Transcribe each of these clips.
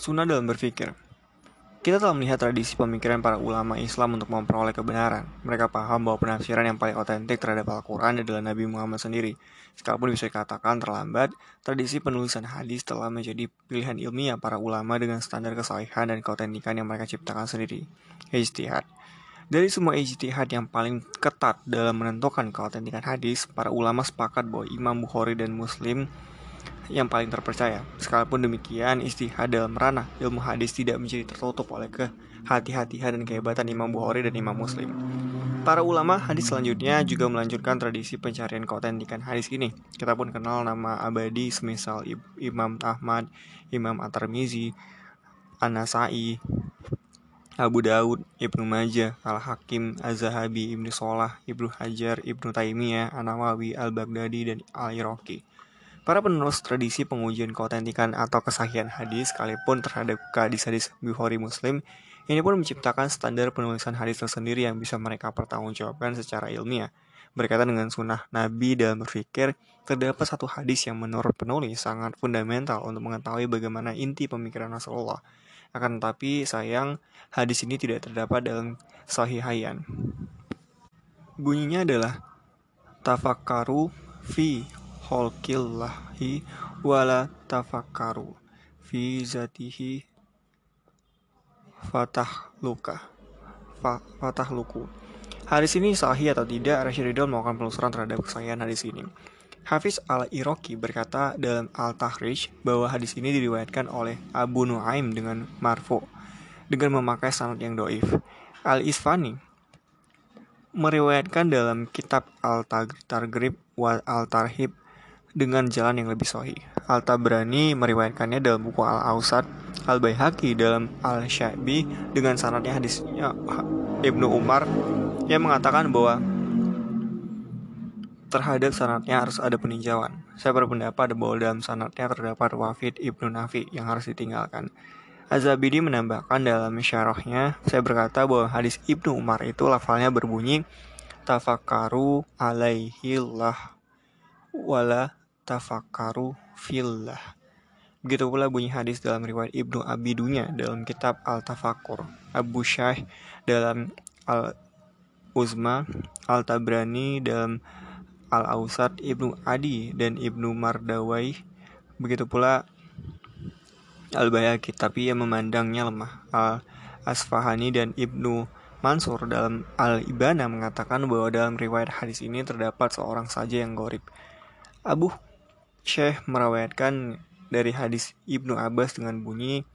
Sunnah dalam berpikir kita telah melihat tradisi pemikiran para ulama Islam untuk memperoleh kebenaran. Mereka paham bahwa penafsiran yang paling otentik terhadap Al-Quran adalah Nabi Muhammad sendiri. Sekalipun bisa dikatakan terlambat, tradisi penulisan hadis telah menjadi pilihan ilmiah para ulama dengan standar kesahihan dan keotentikan yang mereka ciptakan sendiri. Ijtihad Dari semua ijtihad yang paling ketat dalam menentukan keotentikan hadis, para ulama sepakat bahwa Imam Bukhari dan Muslim yang paling terpercaya. Sekalipun demikian, istihad dalam ranah ilmu hadis tidak menjadi tertutup oleh kehati-hatian dan kehebatan Imam Bukhari dan Imam Muslim. Para ulama hadis selanjutnya juga melanjutkan tradisi pencarian keotentikan hadis ini. Kita pun kenal nama abadi semisal Imam Ahmad, Imam At-Tirmizi, An-Nasai, Abu Daud, Ibnu Majah, Al-Hakim, Az-Zahabi, Ibnu Solah, Ibnu Hajar, Ibnu Taimiyah, An-Nawawi, Al-Baghdadi, dan Al-Iraqi. Para penerus tradisi pengujian keotentikan atau kesahihan hadis sekalipun terhadap hadis-hadis Bukhari Muslim, ini pun menciptakan standar penulisan hadis tersendiri yang bisa mereka pertanggungjawabkan secara ilmiah. Berkaitan dengan sunnah Nabi dalam berpikir, terdapat satu hadis yang menurut penulis sangat fundamental untuk mengetahui bagaimana inti pemikiran Rasulullah. Akan tetapi sayang, hadis ini tidak terdapat dalam sahihayan. Bunyinya adalah tafakkaru fi kholqillahi wala tafakkaru fi zatihi fatah luka fatah luku Hadis ini sahih atau tidak, Rashid Ridho melakukan penelusuran terhadap kesahihan hadis ini. Hafiz al-Iraqi berkata dalam Al-Tahrij bahwa hadis ini diriwayatkan oleh Abu Nuaim dengan marfu dengan memakai sanad yang doif. Al-Isfani meriwayatkan dalam kitab Al-Targrib wa Al-Tarhib dengan jalan yang lebih sahih. Al-Tabrani meriwayatkannya dalam buku Al-Ausat, Al-Baihaqi dalam Al-Syabi dengan sanadnya hadisnya Ibnu Umar yang mengatakan bahwa terhadap sanatnya harus ada peninjauan. Saya berpendapat bahwa dalam sanatnya terdapat wafid Ibnu Nafi yang harus ditinggalkan. Azabidi menambahkan dalam syarahnya, saya berkata bahwa hadis Ibnu Umar itu lafalnya berbunyi tafakaru alaihi lah wala tafakkaru fillah. Begitu pula bunyi hadis dalam riwayat Ibnu Abidunya dalam kitab Al-Tafakkur, Abu Syah dalam Al-Uzma, Al-Tabrani dalam Al-Ausat, Ibnu Adi dan Ibnu Mardawai. Begitu pula Al-Bayaki, tapi yang memandangnya lemah. Al-Asfahani dan Ibnu Mansur dalam Al-Ibana mengatakan bahwa dalam riwayat hadis ini terdapat seorang saja yang gorib. Abu Syekh merawatkan dari hadis Ibnu Abbas dengan bunyi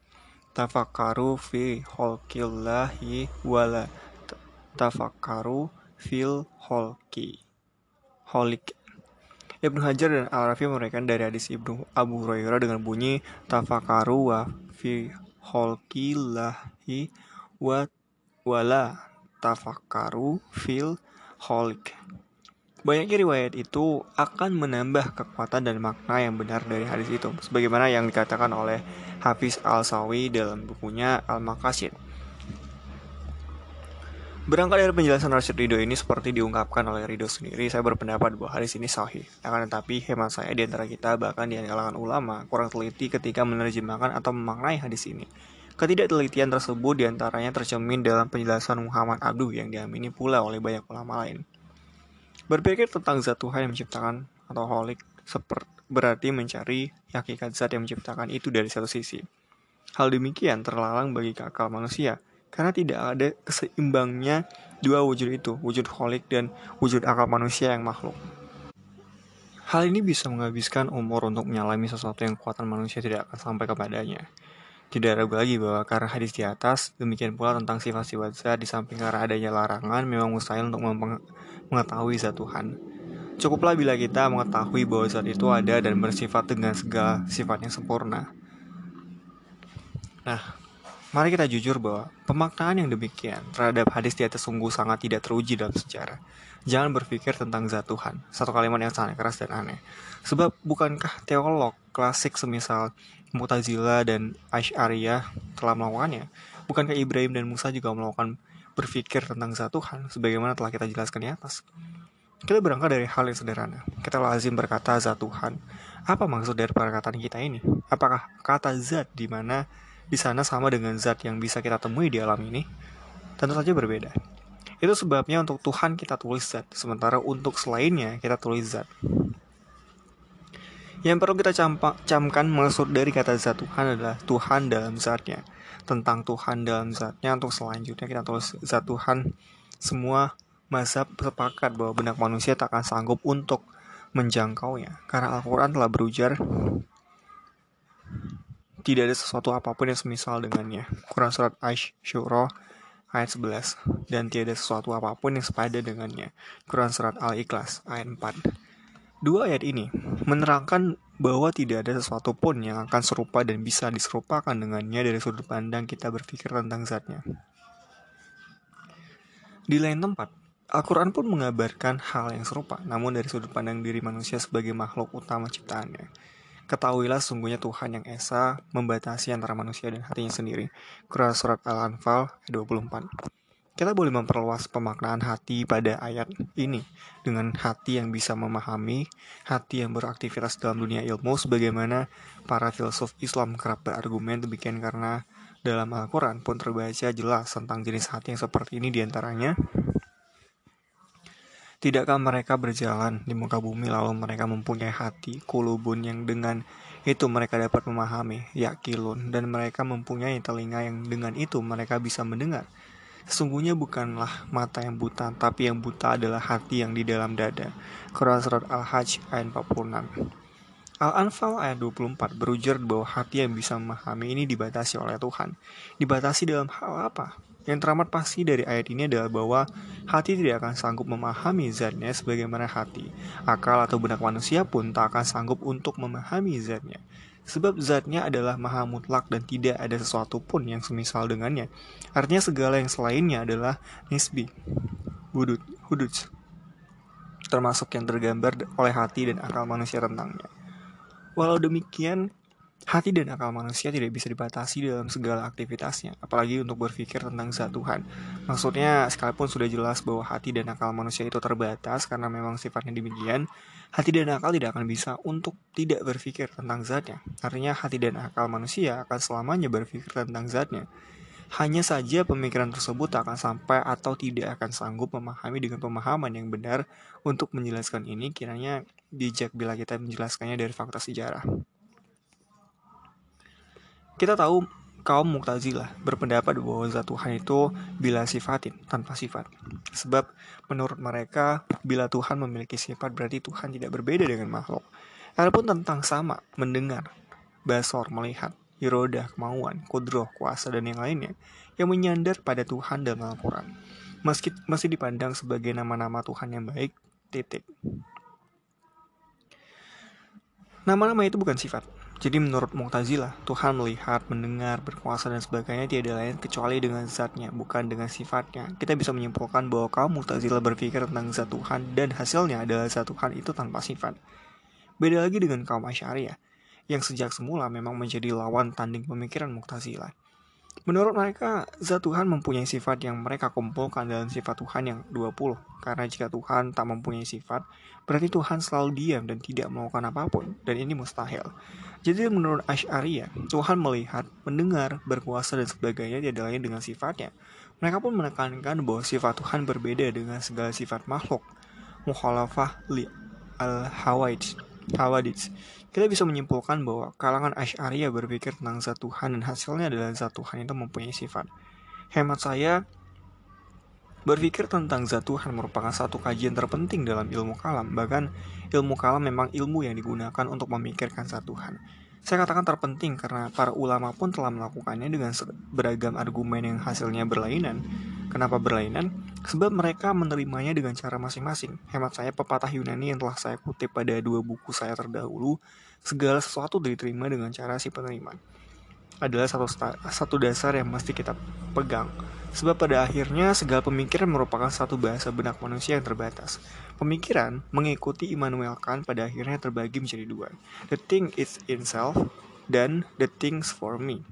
tafakaru fi holkillahi wala tafakaru fil holki. Holik. Ibnu Hajar dan Al-Rafi mereka dari hadis Ibnu Abu Hurairah dengan bunyi tafakaru wa fi holkillahi wa wala tafakaru fil holik Banyaknya riwayat itu akan menambah kekuatan dan makna yang benar dari hadis itu, sebagaimana yang dikatakan oleh Hafiz Al-Sawi dalam bukunya Al-Makasid. Berangkat dari penjelasan Rashid Ridho ini seperti diungkapkan oleh Ridho sendiri, saya berpendapat bahwa hadis ini sahih. Akan tetapi, hemat saya di antara kita, bahkan di kalangan ulama, kurang teliti ketika menerjemahkan atau memaknai hadis ini. Ketidaktelitian tersebut di antaranya tercermin dalam penjelasan Muhammad Abduh yang diamini pula oleh banyak ulama lain. Berpikir tentang zat Tuhan yang menciptakan atau holik berarti mencari hakikat zat yang menciptakan itu dari satu sisi. Hal demikian terlalang bagi akal manusia, karena tidak ada keseimbangnya dua wujud itu, wujud holik dan wujud akal manusia yang makhluk. Hal ini bisa menghabiskan umur untuk menyalami sesuatu yang kekuatan manusia tidak akan sampai kepadanya. Tidak ragu lagi bahwa karena hadis di atas, demikian pula tentang sifat-sifat zat di samping karena adanya larangan memang mustahil untuk mengetahui zat Tuhan. Cukuplah bila kita mengetahui bahwa zat itu ada dan bersifat dengan segala sifatnya sempurna. Nah, mari kita jujur bahwa pemaknaan yang demikian terhadap hadis di atas sungguh sangat tidak teruji dalam sejarah. Jangan berpikir tentang zat Tuhan, satu kalimat yang sangat keras dan aneh. Sebab bukankah teolog klasik semisal Mu'tazila dan Asy'ariyah telah melakukannya? Bukankah Ibrahim dan Musa juga melakukan berpikir tentang zat Tuhan sebagaimana telah kita jelaskan di atas. Kita berangkat dari hal yang sederhana. Kita lazim berkata zat Tuhan. Apa maksud dari perkataan kita ini? Apakah kata zat di mana di sana sama dengan zat yang bisa kita temui di alam ini? Tentu saja berbeda. Itu sebabnya untuk Tuhan kita tulis zat, sementara untuk selainnya kita tulis zat. Yang perlu kita campak, camkan maksud dari kata zat Tuhan adalah Tuhan dalam zatnya. Tentang Tuhan dalam zatnya untuk selanjutnya kita tulis zat Tuhan. Semua mazhab sepakat bahwa benak manusia tak akan sanggup untuk menjangkaunya. Karena Al-Quran telah berujar tidak ada sesuatu apa pun yang semisal dengannya. Quran Surat Ash-Shura ayat 11 dan tiada sesuatu apa pun yang sepada dengannya. Quran Surat Al-Ikhlas ayat 4 Dua ayat ini menerangkan bahwa tidak ada sesuatu pun yang akan serupa dan bisa diserupakan dengannya dari sudut pandang kita berpikir tentang zatnya. Di lain tempat, Al-Quran pun mengabarkan hal yang serupa, namun dari sudut pandang diri manusia sebagai makhluk utama ciptaannya. Ketahuilah sungguhnya Tuhan yang Esa membatasi antara manusia dan hatinya sendiri. Quran Surat Al-Anfal 24 kita boleh memperluas pemaknaan hati pada ayat ini dengan hati yang bisa memahami, hati yang beraktivitas dalam dunia ilmu sebagaimana para filsuf Islam kerap berargumen demikian karena dalam Al-Quran pun terbaca jelas tentang jenis hati yang seperti ini di antaranya. Tidakkah mereka berjalan di muka bumi lalu mereka mempunyai hati kulubun yang dengan itu mereka dapat memahami yakilun dan mereka mempunyai telinga yang dengan itu mereka bisa mendengar Sesungguhnya bukanlah mata yang buta, tapi yang buta adalah hati yang di dalam dada. Quran Surat Al-Hajj ayat 46 Al-Anfal ayat 24 berujar bahwa hati yang bisa memahami ini dibatasi oleh Tuhan. Dibatasi dalam hal apa? Yang teramat pasti dari ayat ini adalah bahwa hati tidak akan sanggup memahami zatnya sebagaimana hati. Akal atau benak manusia pun tak akan sanggup untuk memahami zatnya. Sebab zatnya adalah maha mutlak dan tidak ada sesuatu pun yang semisal dengannya. Artinya segala yang selainnya adalah nisbi, hudud, hudud, termasuk yang tergambar oleh hati dan akal manusia tentangnya. Walau demikian, hati dan akal manusia tidak bisa dibatasi dalam segala aktivitasnya, apalagi untuk berpikir tentang zat Tuhan. Maksudnya, sekalipun sudah jelas bahwa hati dan akal manusia itu terbatas karena memang sifatnya demikian, hati dan akal tidak akan bisa untuk tidak berpikir tentang zatnya. Artinya hati dan akal manusia akan selamanya berpikir tentang zatnya. Hanya saja pemikiran tersebut tak akan sampai atau tidak akan sanggup memahami dengan pemahaman yang benar untuk menjelaskan ini kiranya bijak bila kita menjelaskannya dari fakta sejarah. Kita tahu kaum Mu'tazilah berpendapat bahwa zat Tuhan itu bila sifatin, tanpa sifat. Sebab menurut mereka, bila Tuhan memiliki sifat berarti Tuhan tidak berbeda dengan makhluk. Adapun tentang sama, mendengar, basor, melihat, irodah, kemauan, kudroh, kuasa, dan yang lainnya, yang menyandar pada Tuhan dalam Al-Quran. Meski masih dipandang sebagai nama-nama Tuhan yang baik, titik. Nama-nama itu bukan sifat, jadi menurut Mu'tazilah, Tuhan melihat, mendengar, berkuasa dan sebagainya tiada lain kecuali dengan zatnya, bukan dengan sifatnya. Kita bisa menyimpulkan bahwa kaum Mu'tazilah berpikir tentang zat Tuhan dan hasilnya adalah zat Tuhan itu tanpa sifat. Beda lagi dengan kaum Asyariah, yang sejak semula memang menjadi lawan tanding pemikiran Mu'tazilah. Menurut mereka, zat Tuhan mempunyai sifat yang mereka kumpulkan dalam sifat Tuhan yang 20. Karena jika Tuhan tak mempunyai sifat, berarti Tuhan selalu diam dan tidak melakukan apa pun, dan ini mustahil. Jadi menurut Ash'ariyah, Tuhan melihat, mendengar, berkuasa dan sebagainya tidak lain dengan sifatnya. Mereka pun menekankan bahwa sifat Tuhan berbeda dengan segala sifat makhluk. Mukhalafah li al-hawadj. Kita bisa menyimpulkan bahwa kalangan Ash'ariyah berpikir tentang zat Tuhan dan hasilnya adalah zat Tuhan itu mempunyai sifat. Hemat saya, berpikir tentang zat Tuhan merupakan satu kajian terpenting dalam ilmu kalam. Bahkan ilmu kalam memang ilmu yang digunakan untuk memikirkan zat Tuhan. Saya katakan terpenting karena para ulama pun telah melakukannya dengan beragam argumen yang hasilnya berlainan. Kenapa berlainan? Sebab mereka menerimanya dengan cara masing-masing. Hemat saya pepatah Yunani yang telah saya kutip pada dua buku saya terdahulu, segala sesuatu diterima dengan cara si penerima. Adalah satu, satu dasar yang mesti kita pegang. Sebab pada akhirnya segala pemikiran merupakan satu bahasa benak manusia yang terbatas. Pemikiran mengikuti Immanuel Kant pada akhirnya terbagi menjadi dua. The thing is in self dan the things for me.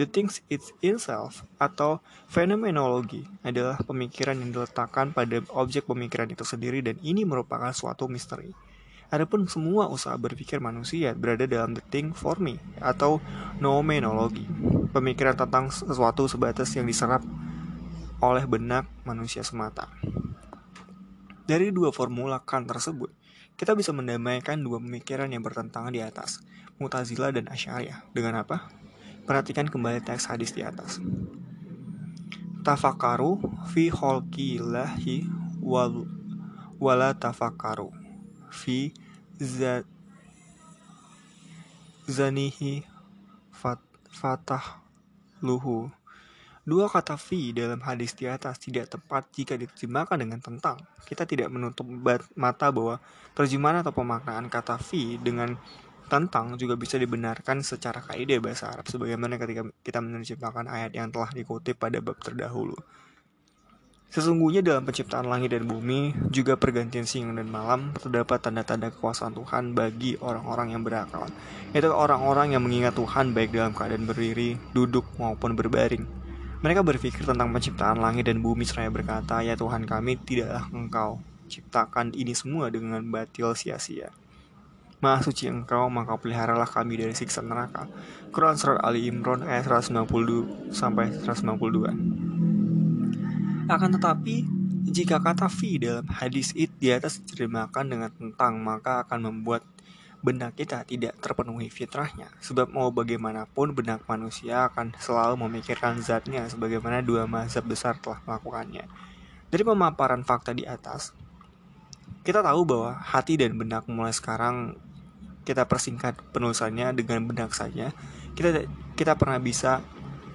The things it's itself atau fenomenologi adalah pemikiran yang diletakkan pada objek pemikiran itu sendiri dan ini merupakan suatu misteri. Adapun semua usaha berpikir manusia berada dalam the thing for me atau nomenologi. pemikiran tentang sesuatu sebatas yang diserap oleh benak manusia semata. Dari dua formula Kant tersebut, kita bisa mendamaikan dua pemikiran yang bertentangan di atas, Mutazila dan Asyariah. Dengan apa? Perhatikan kembali teks hadis di atas. Tafakaru fi holkilahi wal wala tafakaru fi zanihi fat, fatah luhu. Dua kata fi dalam hadis di atas tidak tepat jika diterjemahkan dengan tentang. Kita tidak menutup mata bahwa terjemahan atau pemaknaan kata fi dengan tentang juga bisa dibenarkan secara kaidah bahasa Arab sebagaimana ketika kita menerjemahkan ayat yang telah dikutip pada bab terdahulu. Sesungguhnya dalam penciptaan langit dan bumi, juga pergantian siang dan malam, terdapat tanda-tanda kekuasaan Tuhan bagi orang-orang yang berakal. Itu orang-orang yang mengingat Tuhan baik dalam keadaan berdiri, duduk, maupun berbaring. Mereka berpikir tentang penciptaan langit dan bumi seraya berkata, Ya Tuhan kami, tidaklah engkau ciptakan ini semua dengan batil sia-sia. Maha suci engkau, maka peliharalah kami dari siksa neraka. Quran Surat Ali Imran ayat 192 sampai 192. Akan tetapi, jika kata fi dalam hadis it di atas diterjemahkan dengan tentang, maka akan membuat benak kita tidak terpenuhi fitrahnya. Sebab mau bagaimanapun benak manusia akan selalu memikirkan zatnya sebagaimana dua mazhab besar telah melakukannya. Dari pemaparan fakta di atas, kita tahu bahwa hati dan benak mulai sekarang kita persingkat penulisannya dengan benak saja. Kita kita pernah bisa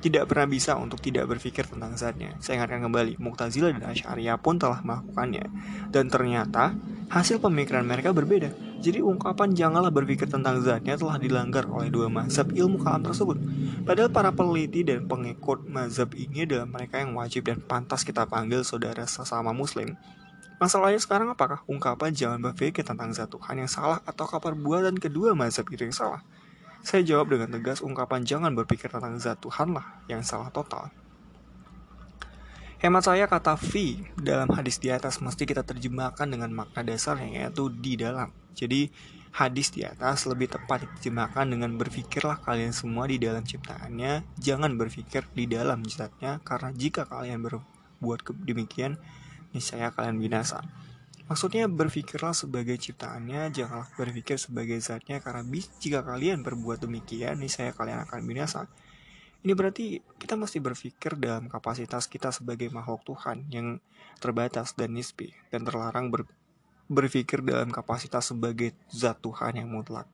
tidak pernah bisa untuk tidak berpikir tentang zatnya. Saya ingatkan kembali, Muqtazilah dan Asy'ariyah pun telah melakukannya. Dan ternyata hasil pemikiran mereka berbeda. Jadi ungkapan janganlah berpikir tentang zatnya telah dilanggar oleh dua mazhab ilmu kalam tersebut. Padahal para peneliti dan pengikut mazhab ini adalah mereka yang wajib dan pantas kita panggil saudara sesama muslim. Masalahnya sekarang apakah ungkapan jangan berpikir tentang zat Tuhan yang salah atau perbuatan kedua mazhab itu yang salah? Saya jawab dengan tegas ungkapan jangan berpikir tentang zat Tuhan lah yang salah total. Hemat saya kata fi dalam hadis di atas mesti kita terjemahkan dengan makna dasar yang yaitu di dalam. Jadi hadis di atas lebih tepat diterjemahkan dengan berpikirlah kalian semua di dalam ciptaannya, jangan berpikir di dalam zatnya karena jika kalian berbuat demikian niscaya kalian binasa. Maksudnya berpikirlah sebagai ciptaannya, janganlah berpikir sebagai zatnya karena jika kalian berbuat demikian, nih saya kalian akan binasa. Ini berarti kita mesti berpikir dalam kapasitas kita sebagai makhluk Tuhan yang terbatas dan nisbi dan terlarang ber, berpikir dalam kapasitas sebagai zat Tuhan yang mutlak.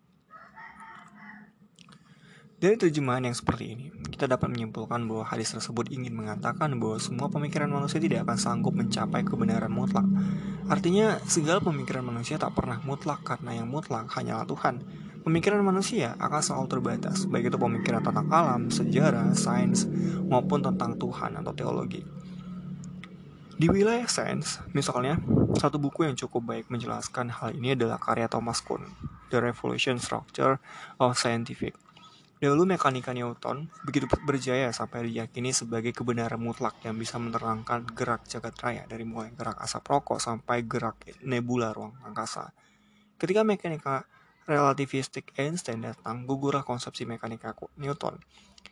Dari terjemahan yang seperti ini, kita dapat menyimpulkan bahwa hadis tersebut ingin mengatakan bahwa semua pemikiran manusia tidak akan sanggup mencapai kebenaran mutlak. Artinya, segala pemikiran manusia tak pernah mutlak karena yang mutlak hanyalah Tuhan. Pemikiran manusia akan selalu terbatas, baik itu pemikiran tentang alam, sejarah, sains, maupun tentang Tuhan atau teologi. Di wilayah sains, misalnya, satu buku yang cukup baik menjelaskan hal ini adalah karya Thomas Kuhn, The Revolution Structure of Scientific Dahulu mekanika Newton begitu berjaya sampai diyakini sebagai kebenaran mutlak yang bisa menerangkan gerak jagat raya dari mulai gerak asap rokok sampai gerak nebula ruang angkasa. Ketika mekanika relativistik Einstein datang, gugurlah konsepsi mekanika Newton.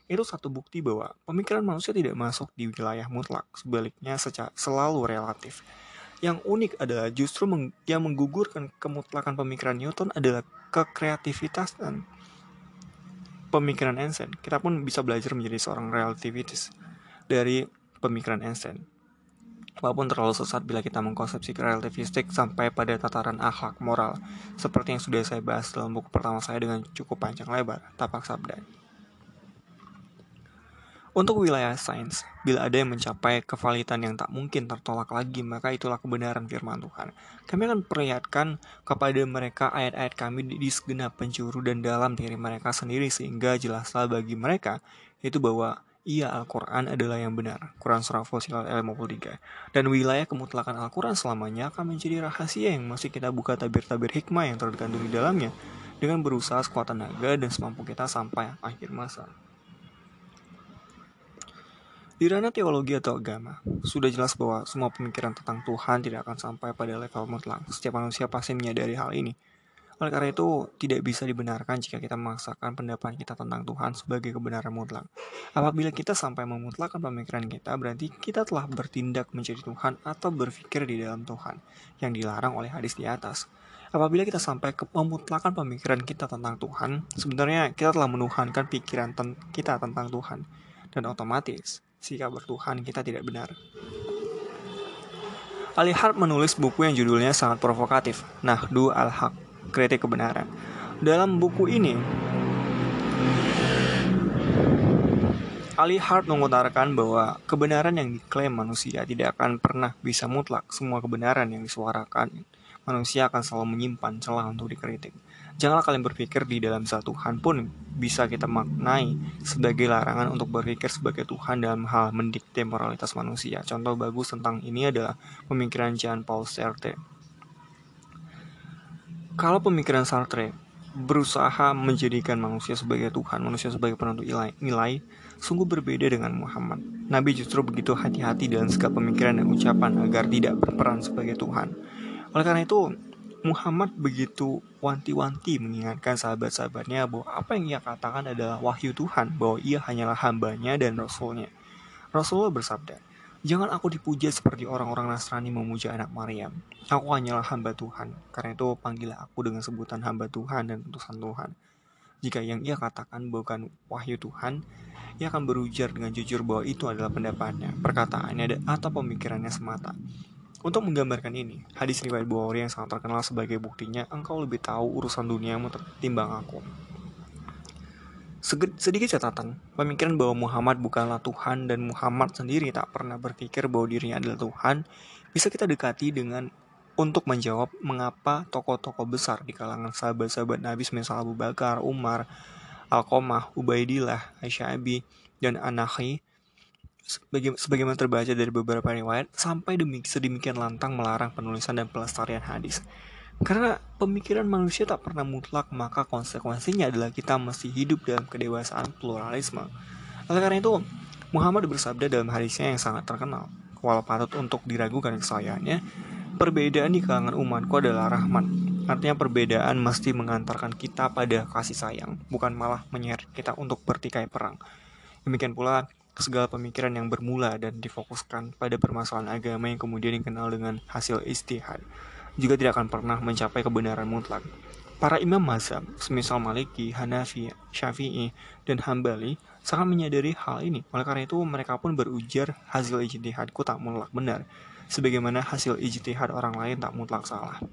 Itu satu bukti bahwa pemikiran manusia tidak masuk di wilayah mutlak, sebaliknya secara selalu relatif. Yang unik adalah justru meng yang menggugurkan kemutlakan pemikiran Newton adalah kekreativitasan pemikiran Einstein, kita pun bisa belajar menjadi seorang relativitis dari pemikiran Einstein. Walaupun terlalu sesat bila kita mengkonsepsi relativistik sampai pada tataran akhlak moral, seperti yang sudah saya bahas dalam buku pertama saya dengan cukup panjang lebar, Tapak Sabda. Untuk wilayah sains, bila ada yang mencapai kevalitan yang tak mungkin tertolak lagi, maka itulah kebenaran firman Tuhan. Kami akan perlihatkan kepada mereka ayat-ayat kami di segenap penjuru dan dalam diri mereka sendiri sehingga jelaslah bagi mereka itu bahwa ia Al-Quran adalah yang benar. Quran Surah Fusilat ayat 53. Dan wilayah kemutlakan Al-Quran selamanya akan menjadi rahasia yang masih kita buka tabir-tabir hikmah yang terkandung di dalamnya dengan berusaha sekuat tenaga dan semampu kita sampai akhir masa. Di ranah teologi atau agama, sudah jelas bahwa semua pemikiran tentang Tuhan tidak akan sampai pada level mutlak. Setiap manusia pasti menyadari hal ini. Oleh karena itu, tidak bisa dibenarkan jika kita memaksakan pendapat kita tentang Tuhan sebagai kebenaran mutlak. Apabila kita sampai memutlakkan pemikiran kita, berarti kita telah bertindak menjadi Tuhan atau berpikir di dalam Tuhan, yang dilarang oleh hadis di atas. Apabila kita sampai ke memutlakan pemikiran kita tentang Tuhan, sebenarnya kita telah menuhankan pikiran ten kita tentang Tuhan. Dan otomatis, sikap bertuhan kita tidak benar. Ali Harb menulis buku yang judulnya sangat provokatif, Nahdu al-Haq kritik kebenaran. Dalam buku ini, Ali Hart mengutarakan bahwa kebenaran yang diklaim manusia tidak akan pernah bisa mutlak. Semua kebenaran yang disuarakan manusia akan selalu menyimpan celah untuk dikritik. Janganlah kalian berpikir di dalam satu Tuhan pun bisa kita maknai sebagai larangan untuk berpikir sebagai Tuhan dalam hal mendikte moralitas manusia. Contoh bagus tentang ini adalah pemikiran Jean Paul Sartre kalau pemikiran Sartre berusaha menjadikan manusia sebagai Tuhan, manusia sebagai penentu nilai, nilai sungguh berbeda dengan Muhammad. Nabi justru begitu hati-hati dalam segala pemikiran dan ucapan agar tidak berperan sebagai Tuhan. Oleh karena itu, Muhammad begitu wanti-wanti mengingatkan sahabat-sahabatnya bahwa apa yang ia katakan adalah wahyu Tuhan, bahwa ia hanyalah hambanya dan rasulnya. Rasulullah bersabda, Jangan aku dipuja seperti orang-orang Nasrani memuja anak Maryam. Aku hanyalah hamba Tuhan. Karena itu panggillah aku dengan sebutan hamba Tuhan dan utusan Tuhan. Jika yang ia katakan bukan wahyu Tuhan, ia akan berujar dengan jujur bahwa itu adalah pendapatnya, perkataannya, atau pemikirannya semata. Untuk menggambarkan ini, hadis riwayat Bukhari yang sangat terkenal sebagai buktinya, engkau lebih tahu urusan duniamu timbang aku. Sedikit catatan, pemikiran bahwa Muhammad bukanlah Tuhan dan Muhammad sendiri tak pernah berpikir bahwa dirinya adalah Tuhan bisa kita dekati dengan untuk menjawab mengapa tokoh-tokoh besar di kalangan sahabat-sahabat Nabi semisal Abu Bakar, Umar, Al-Qamah, Ubaidillah, Aisya'abi, dan Anahi sebagaimana terbaca dari beberapa riwayat sampai sedemikian lantang melarang penulisan dan pelestarian hadis. Karena pemikiran manusia tak pernah mutlak, maka konsekuensinya adalah kita mesti hidup dalam kedewasaan pluralisme. Oleh karena itu, Muhammad bersabda dalam hadisnya yang sangat terkenal, walau patut untuk diragukan kesayangannya, perbedaan di kalangan umatku adalah rahmat. Artinya perbedaan mesti mengantarkan kita pada kasih sayang, bukan malah menyeret kita untuk bertikai perang. Demikian pula segala pemikiran yang bermula dan difokuskan pada permasalahan agama yang kemudian dikenal dengan hasil istihad juga tidak akan pernah mencapai kebenaran mutlak. Para imam mazhab, semisal Maliki, Hanafi, Syafi'i, dan Hambali, sangat menyadari hal ini. Oleh karena itu, mereka pun berujar hasil ijtihadku tak mutlak benar, sebagaimana hasil ijtihad orang lain tak mutlak salah.